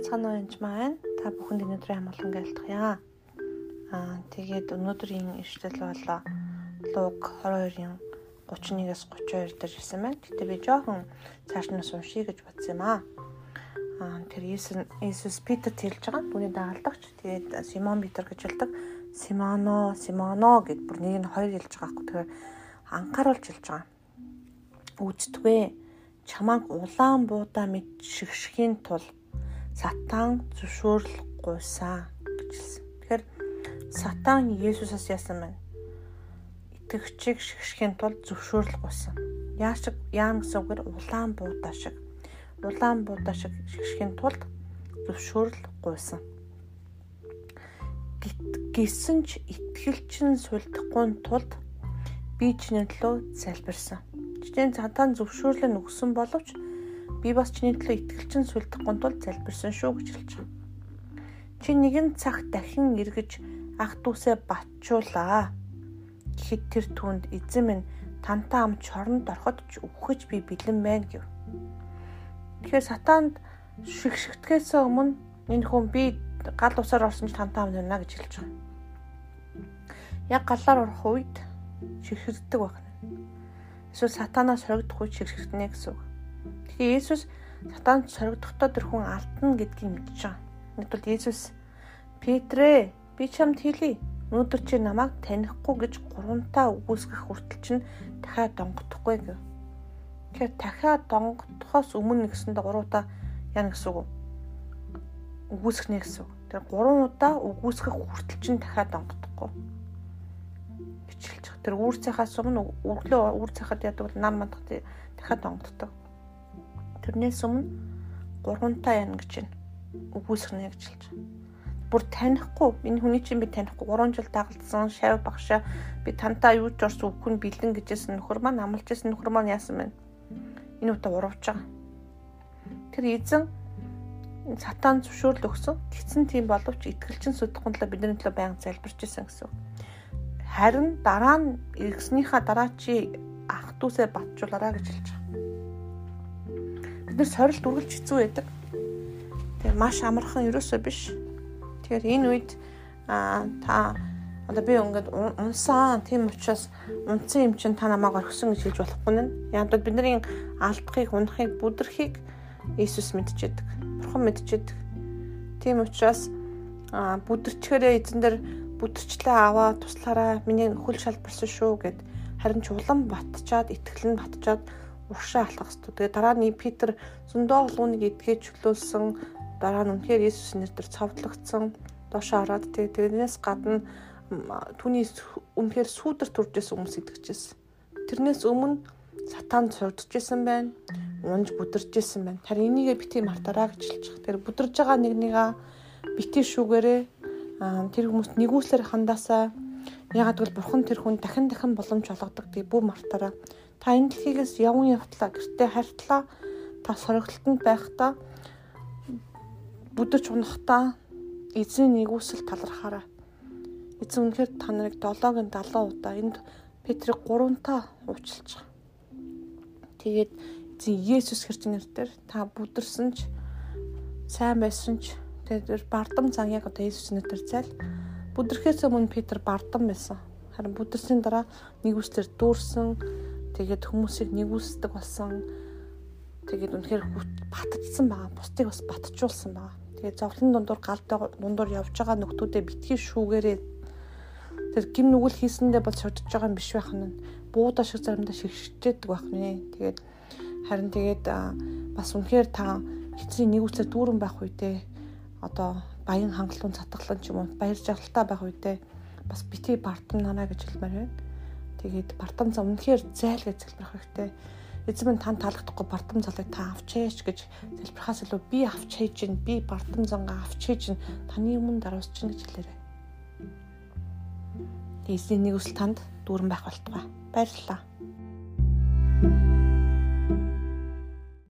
байцгаана уу энэ маань та бүхэнд өнөөдрийн амгалан гэлтгая. Аа тэгээд өнөөдрийн ишлэл бол Луг 22-ын 31-ээс 32 дээр ирсэн байна. Гэтэ би жоохон цааш нь уншия гэж бодсон юм аа. Аа тэр Иесус Питерт хэлж байгаа. Түүний дагалдагч. Тэгээд Симон Питер гэж хэлдэг. Симоно, Симоно гэд бүр нэг нь хоёр хэлж байгаа хгүй. Тэгэхээр анхааруулж хэлж байгаа. Үздэгвэ. Чамааг улаан буудаа мэд шигшхийн тулд сатан зөвшөөрлөггүйсэн гэж хэлсэн. Тэгэхээр сатан Есүсээс яасан байна? Итгэгчийг шигшхийн тулд зөвшөөрлөггүйсэн. Яашиг яам гэсэн үгээр улаан буудаа шиг. Улаан буудаа шиг шигшхийн тулд зөвшөөрлөггүйсэн. Гэсэн ч итгэлчин сүлдэхгүй тулд би чиний төлөө залбирсан. Жишээ нь сатан зөвшөөрлөө өгсөн боловч Би бас чиний төлөө итгэлчин сүлдэхгүй тул залбирсан шүү гэж хэлж байгаа. Чи нэгэн цаг дахин эргэж ах дүүсээ батжуулаа. Гэхэд тэр түнд эзэн минь тантай ам чоронд ороход ч өгөхөж би бэлэн байна гэв. Тэгэхээр сатаанд шигшгтгэхээс өмнө энэ хүн би гал усаар орсон ч тантай ам байна гэж хэлж байгаа. Яг галаар орох үед шигшгддэг байна. Эсвэл сатанаас хоригдох үед шигшгдэнэ гэсэн үг. Тэгэхээр Есүс сатанд соригдохдоо тэр хүн алдна гэдгийг мэдчихэж байгаа. Нэгдүгээр Есүс Петрэ би чамд хэлье. Өнөөдөр чи намайг танихгүй гэж гуравтаа үгүйсгэх хүртэл чинь дахиад донгодохгүй гэв. Тэгэхээр дахиад донгодохоос өмнө гэсэндээ гуравтаа яана гэсэн үг. Үгүйсгэнэ гэсэн үг. Тэр гурван удаа үгүйсгэх хүртэл чинь дахиад донгодохгүй. Хичээлж. Тэр үүр цахаас өмнө өглөө үүр цахад яадаг бол нам мандах дахиад донгоддог. Тэрнээс өмнө гурвантай яна гэж байна. Үгүйсгэнэ гэж хэлж. Бүр танихгүй энэ хүний чинь би танихгүй 3 жил дагалдсан шав багшаа би тантай юу ч орс үхэн бэлэн гэжсэн нөхөр маань амлажсэн нөхөр маань яасан бэ? Энэ удаа урвж байгаа. Тэр эзэн сатан зөвшөөрөл өгсөн. Тэгсэн тийм боловч итгэлчин сүдэхгүй талаа бидний төлөө байнга залбирч исэн гэсэн. Харин дараа нь иргэснийхаа дараа чи ах дүүсээ батжуулаарай гэж хэлж байгаа бид нар сорилт үргэлж хэцүү байдаг. Тэгээ маш амархан ерөөсөө биш. Тэгэхээр энэ үед аа та одоо би ингээд унсан тийм учраас унтсан юм чинь та намайг орхисон гэж хэлж болохгүй нэ. Яг бол бидний алдахыг, унахыг, бүдэрхийг Иесус мэдчихэд. Бурхан мэдчихэд. Тийм учраас аа бүдэрчгээрээ эзэн дээр бүдэрчлээ аваа туслаараа миний хөл шалбарсан шүү гэд харин ч улам батчаад итгэл нь батчаад уршаа алхах хэрэгтэй. Тэгээ дараа нь Питер зөндөө олгоныг эдгээ чөлөөлсөн. Дараа нь үнэхээр Иесус нэрээр цовдлогдсон. Доошоо ороод тэгээ тэрнээс гадна түүний үнэхээр сүүдэр төржсэн хүмүүс итгэжсэн. Тэрнээс өмнө сатан цурдчихсан байна. Унж бүдэрчсэн байна. Харин энийгээ бити мартараа гэж хэлж байгаа. Тэр бүдэрж байгаа нэгнийгаа бити шүүгээрээ тэр хүмүүст нэгүслэр хандаасаа ягаад гэвэл бурхан тэр хүн дахин дахин боломж олгодог. Тэгээ бүх мартараа Та энэ дэлхийгээс явн явтлаа гэртээ хартлаа та сорогтолтонд байхдаа бүдэж унахдаа эзэн нэгүсэл талархаараа. Эзэн үнэхээр та нарыг 7-гийн 70 удаа энд Петрийг 3 та уучлж байгаа. Тэгээд эзэн Есүс Христос нэрээр та бүдэрсэн ч сайн байсан ч тэгээд бардам зан яг одоо Есүс нэрээр зайл бүдэрхээс өмнө Петр бардам байсан. Харин бүдэрсийн дараа нэгүслэр дүүрсэн Тэгээд хүмүүсийг нэгүсдэг болсон. Тэгээд үнэхээр батцсан байгаа. Бусдыг бас батжуулсан байгаа. Тэгээд зовлон дундуур галтай дундуур явж байгаа нөхдүүдээ битгий шүүгээрээ тэр гим нүгэл хийсэндээ бол шодж байгаа юм биш байх нь. Буудаа шиг заримдаа шигшчээдэг байх нэ. Тэгээд харин тэгээд бас үнэхээр та эцсийн нэгүслэр дүүрэн байх үедээ одоо баян хангалуун цатгалан ч юм уу баяр жаргалтай байх үедээ бас бити бартнанаа гэж хэлмээр байна Тэгээд бартам зам үнэхээр зайл гэж залбирах хэрэгтэй. Эзэн минь тань таалагдахгүй бартам залыг та авчээч гэж залбирахаас илүү би авчээж чинь би бартам зангаа авчээж чинь таны өмнө даруусч чинь гэж хэлээрэй. Эзний нэг үсэл танд дүүрэн байх болтугай. Баярлалаа.